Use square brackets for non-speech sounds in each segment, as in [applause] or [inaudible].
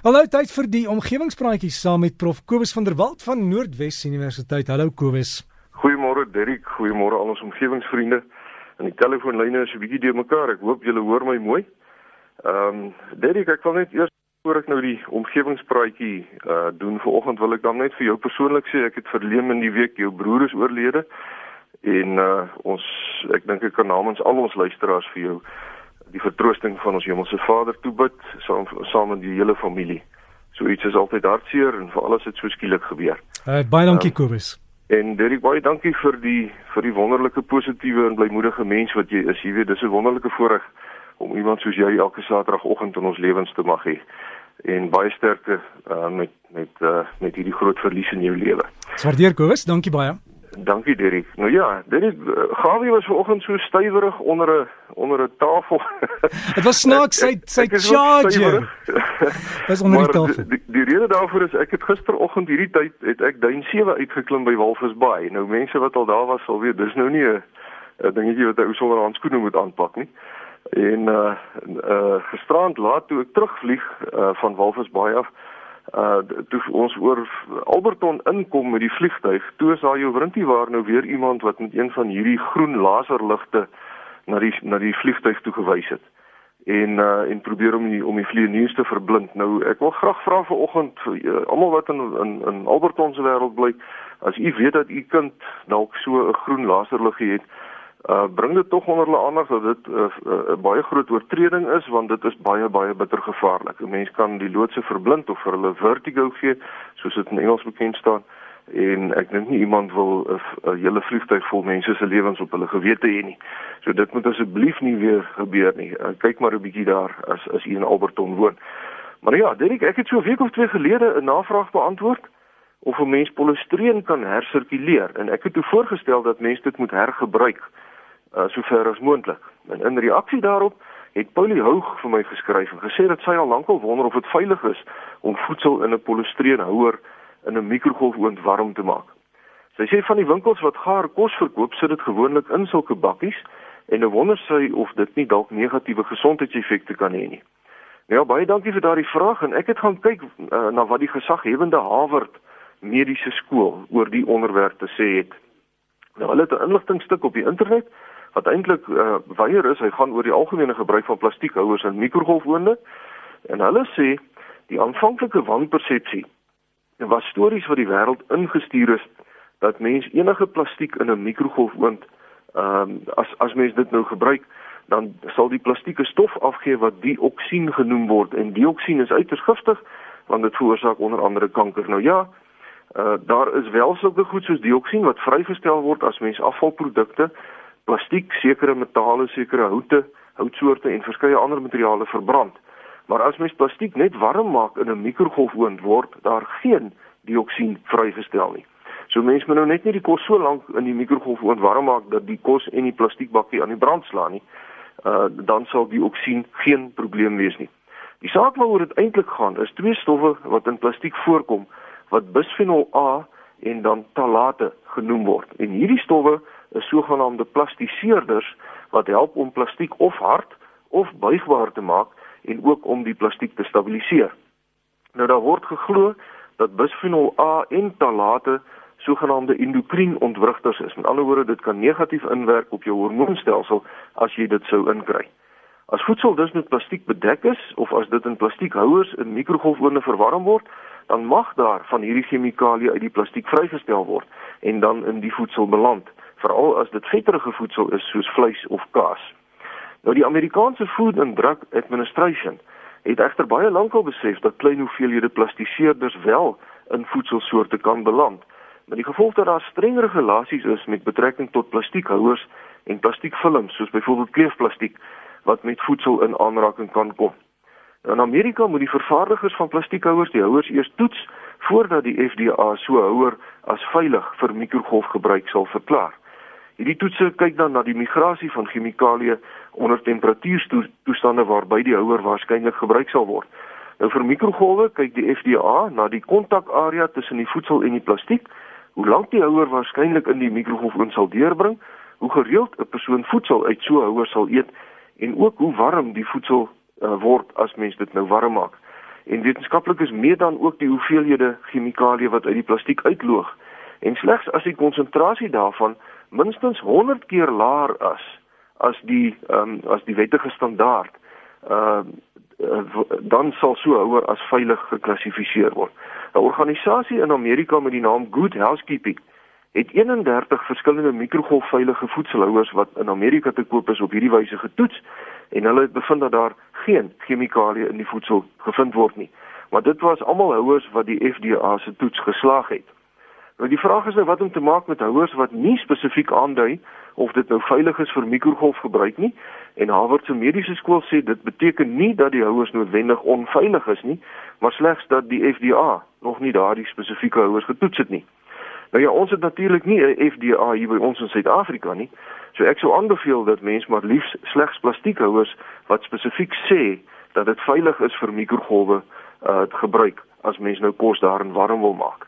Hallo tyd vir die omgewingspraatjies saam met Prof Kobus van der Walt van Noordwes Universiteit. Hallo Kobus. Goeiemôre Derrick, goeiemôre al ons omgewingsvriende. En die telefoonlyne is 'n bietjie deurmekaar. Ek hoop julle hoor my mooi. Ehm um, Derrick, ek wil net eers voor ek nou die omgewingspraatjie uh doen vanoggend wil ek dan net vir jou persoonlik sê ek het verlede in die week jou broer is oorlede en uh ons ek dink ek kan namens al ons luisteraars vir jou die vertroosting van ons hemelse Vader toebid saam saam met die hele familie. So iets is altyd hartseer en vir alles het so skielik gebeur. Uh, baie dankie um, Kobus. En Derek baie dankie vir die vir die wonderlike positiewe en blymoedige mens wat jy is. Jy weet dis 'n wonderlike voorreg om iemand soos jy elke Saterdagoggend in ons lewens te mag hê. En baie sterkte uh, met met uh, met hierdie groot verlies in jou lewe. Swardeer Kobus, dankie baie. Dankie Derek. Nou ja, Derek Gawie was vanoggend so stywerig onder 'n onder 'n tafel. [laughs] Dit was snaaks sy sy charger. Was [laughs] onder die tafel. Die, die rede daarvoor is ek het gisteroggend hierdie tyd het ek duin 7 uitgeklim by Walvisbaai. Nou mense wat al daar was sal weet dis nou nie 'n dingetjie wat ou sonder handskoene moet aanpak nie. En uh uh gisterand laat toe ek terugvlieg uh van Walvisbaai af uh toe ons oor Alberton inkom met die vliegtyg, toe is daar jou wrintie waar nou weer iemand wat met een van hierdie groen laserligte na die na die vliegtyg toe gewys het. En uh en probeer om die om die vlieëniers te verblind. Nou ek wil graag vra vanoggend uh, almal wat in in in Alberton se wêreld bly, as u weet dat u kind dalk so 'n groen laserliggie het, uh bring dit tog onder hulle aandag dat dit 'n uh, uh, baie groot oortreding is want dit is baie baie bitter gevaarlik. 'n Mens kan die loodse verblind of vir hulle vertigo gee, soos dit in Engels bekend staan. En ek dink nie iemand wil 'n uh, uh, hele vliegtuig vol mense se lewens op hulle gewete hê nie. So dit moet asseblief nie weer gebeur nie. Uh, kyk maar 'n bietjie daar as as u in Alberton woon. Maar ja, Derek, ek het so 'n week of twee gelede 'n navraag beantwoord of 'n mens polistireen kan hersirkuleer en ek het toe voorgestel dat mense dit moet hergebruik uh, sover as moontlik. En in reaksie daarop het Paulie Houg vir my geskryf en gesê dat sy al lankal wonder of dit veilig is om voedsel in 'n polistireenhouer in 'n mikrogolfoond warm te maak. Sy sê van die winkels wat gaar kos verkoop, sit dit gewoonlik in sulke bakkies en 'n wonder sy of dit nie dalk negatiewe gesondheidseffekte kan hê nie. Nou ja, baie dankie vir daardie vraag en ek het gaan kyk uh, na wat die gesaghebende Harvard Mediese Skool oor die onderwerp te sê het. Nou hulle het 'n inligtingstuk op die internet wat eintlik uh, weier is, hy gaan oor die algemene gebruik van plastiekhouers in mikrogolfoonde. En hulle sê die aanvanklike wanpersepsie was stories wat die wêreld ingestuur is dat mens enige plastiek in 'n mikrogolfoond ehm um, as as mens dit nou gebruik dan sal die plastieke stof afgee wat dioksien genoem word en dioksien is uiters giftig want dit veroorsaak onder andere kanker. Nou ja, uh, daar is wel sulke goed soos dioksien wat vrygestel word as mens afvalprodukte plastiek, sekere metale, sekere houte, houtsoorte en verskeie ander materiale verbrand. Maar as mens plastiek net warm maak in 'n mikrogolfoond word daar geen dioksien vrygestel nie. So mense moet nou net nie die kos so lank in die mikrogolfoond warm maak dat die kos en die plastiekbakkie aan die brand slaan nie. Uh dan sal dioksien geen probleem wees nie. Die saak waaroor dit eintlik gaan is twee stowwe wat in plastiek voorkom wat bisfenol A en dan talate genoem word. En hierdie stowwe is sogenaamde plastiseerders wat help om plastiek of hard of buigbaar te maak en ook om die plastiek te stabiliseer. Nou daar word geglo dat bisfenol A en talate sogenaamde endokrien-ontwrigters is. Met ander woorde, dit kan negatief inwerk op jou hormoonstelsel as jy dit sou inkry. As voedsel dus met plastiek bedek is of as dit in plastiekhouers in mikrogolfoonde verwarm word, dan mag daar van hierdie chemikalieë uit die plastiek vrygestel word en dan in die voedsel beland veral as dit vetterige voedsel is soos vleis of kaas. Nou die Amerikaanse Food and Drug Administration het egter baie lankal besef dat klein hoeveelhede plastiseerders wel in voedselsoorte kan beland. Maar die gevolg dat daar streng regulasies is met betrekking tot plastiekhouers en plastiekfilms soos byvoorbeeld kleefplastiek wat met voedsel in aanraking kan kom. Nou, in Amerika moet die vervaardigers van plastiekhouers die houers eers toets voordat die FDA so houer as veilig vir mikrogolfgebruik sal verklaar. Hierdie toetse kyk dan na die migrasie van chemikalieë onder temperatuurtoestande waarby die houer waarskynlik gebruik sal word. Nou vir mikrogolwe kyk die FDA na die kontakarea tussen die voedsel en die plastiek, hoe lank die houer waarskynlik in die mikrogolfoon sal deurbring, hoe gereeld 'n persoon voedsel uit so 'n houer sal eet en ook hoe warm die voedsel uh, word as mens dit nou warm maak. en wetenskaplikes meet dan ook die hoeveelhede chemikalieë wat uit die plastiek uitloog. En slegs as die konsentrasie daarvan minstens 100 keer laer is as die um, as die wettige standaard, ehm uh, dan sal so houer as veilig geklassifiseer word. 'n Organisasie in Amerika met die naam Good Housekeeping het 31 verskillende mikrogolfveilige voedselhouers wat in Amerika te koop is op hierdie wyse getoets en hulle het bevind dat daar geen chemikalieë in die voedsel gevind word nie. Maar dit was almal houers wat die FDA se toets geslaag het. Nou die vraag is nou wat om te maak met houers wat nie spesifiek aandui of dit nou veilig is vir mikrogolfgebruik nie en Harvard se mediese skool sê dit beteken nie dat die houers noodwendig onveilig is nie, maar slegs dat die FDA nog nie daardie spesifieke houers getoets het nie. Nou ja, ons het natuurlik nie 'n FDA hier by ons in Suid-Afrika nie. So ek sou aanbeveel dat mense maar liefs slegs plastiekhouers wat spesifiek sê dat dit veilig is vir mikrogolwe uh gebruik as mens nou kos daarin warm wil maak.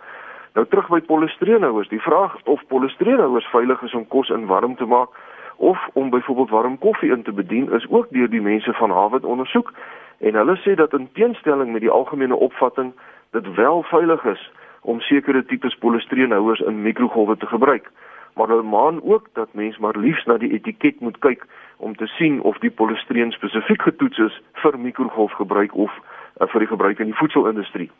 Nou terug by polistireenhouers, die vraag of polistireenhouers veilig is om kos in warm te maak of om byvoorbeeld warm koffie in te bedien is ook deur die mense van Harvard ondersoek en hulle sê dat in teenstelling met die algemene opvatting dit wel veilig is om sekere tipes polistireenhouers in mikrogolwe te gebruik. Maar hulle maan ook dat mens maar liefs na die etiket moet kyk om te sien of die polistireen spesifiek getoets is vir mikrogolfgebruik of uh, vir die gebruik in die voedselindustrie.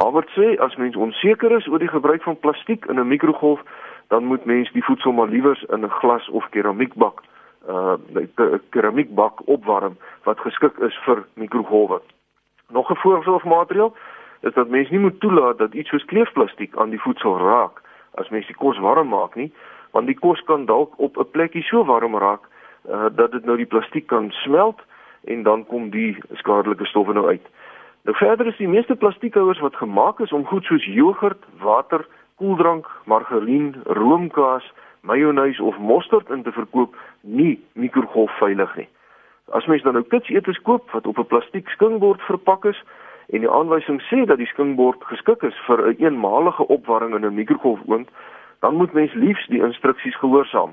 Harvard sê as mens onseker is oor die gebruik van plastiek in 'n mikrogolf, dan moet mens die voedsel maar liewers in 'n glas of keramiekbak uh 'n keramiekbak opwarm wat geskik is vir mikrogolwe. Nog 'n voorbeeldmateriaal is dat mens nie moet toelaat dat iets soos kleefplastiek aan die voedsel raak as mens die kos warm maak nie, want die kos kan dalk op 'n plekkie so warm raak uh, dat dit nou die plastiek kan smelt en dan kom die skadelike stowwe nou uit. Nou verder is die meeste plastiekhouers wat gemaak is om goed soos jogurt, water, koeldrank, margarien, roomkaas, majonees of mosterd in te verkoop nie mikrogolfveilig nie. As mens dan nou kitsetes koop wat op 'n plastiek skingbord verpak is, en die aanwysing sê dat die skinkbord geskik is vir 'n een eenmalige opwarming in 'n mikrogolfoond, dan moet mens liefs die instruksies gehoorsaam.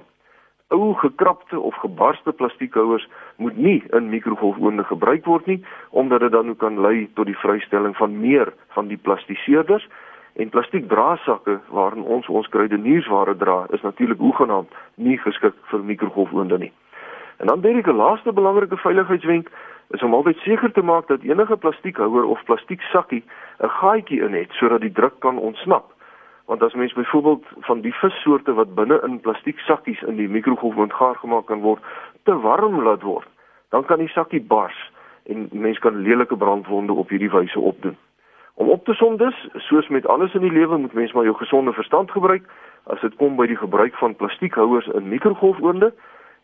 Ou gekrapte of gebarste plastiekhouers moet nie in mikrogolfoonde gebruik word nie, omdat dit dan kan lei tot die vrystelling van meer van die plastiseerders en plastiekdraasakke waarin ons ons kruideniersware dra, is natuurlik hoegenaamd nie geskik vir mikrogolfoonde nie. En dan dink ek 'n laaste belangrike veiligheidswenk is om altyd seker te maak dat enige plastiekhouer of plastieksakkie 'n gaatjie in het sodat die druk kan ontsnap. Want as mens byvoorbeeld van die vissoorte wat binne in plastieksakkies in die mikrogolfoond gaar gemaak kan word, te warm laat word, dan kan die sakkie bars en mens kan lelike brandwonde op hierdie wyse opdoen. Om op te som dus, soos met alles in die lewe moet mens maar jou gesonde verstand gebruik as dit kom by die gebruik van plastiekhouers in mikrogolfoonde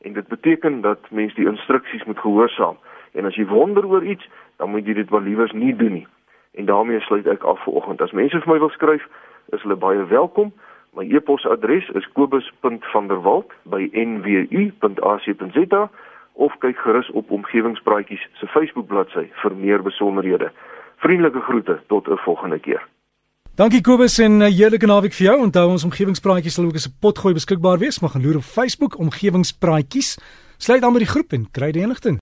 en dit beteken dat mens die instruksies moet gehoorsaam. En as jy wonder oor iets, dan moet jy dit wel liewers nie doen nie. En daarmee sluit ek af vir oggend. As mense vir my wil skryf, is hulle baie welkom. My e-posadres is kobus.vanderwalt@nwu.ac.za of kyk gerus op omgewingspraatjies se Facebook bladsy vir meer besonderhede. Vriendelike groete tot 'n volgende keer. Dankie Kobus en 'n heerlike naweek vir jou. Onthou ons omgewingspraatjies sal ook as 'n potgooi beskikbaar wees, maar gaan loer op Facebook omgewingspraatjies. Sluit dan by die groep en kry die inligting.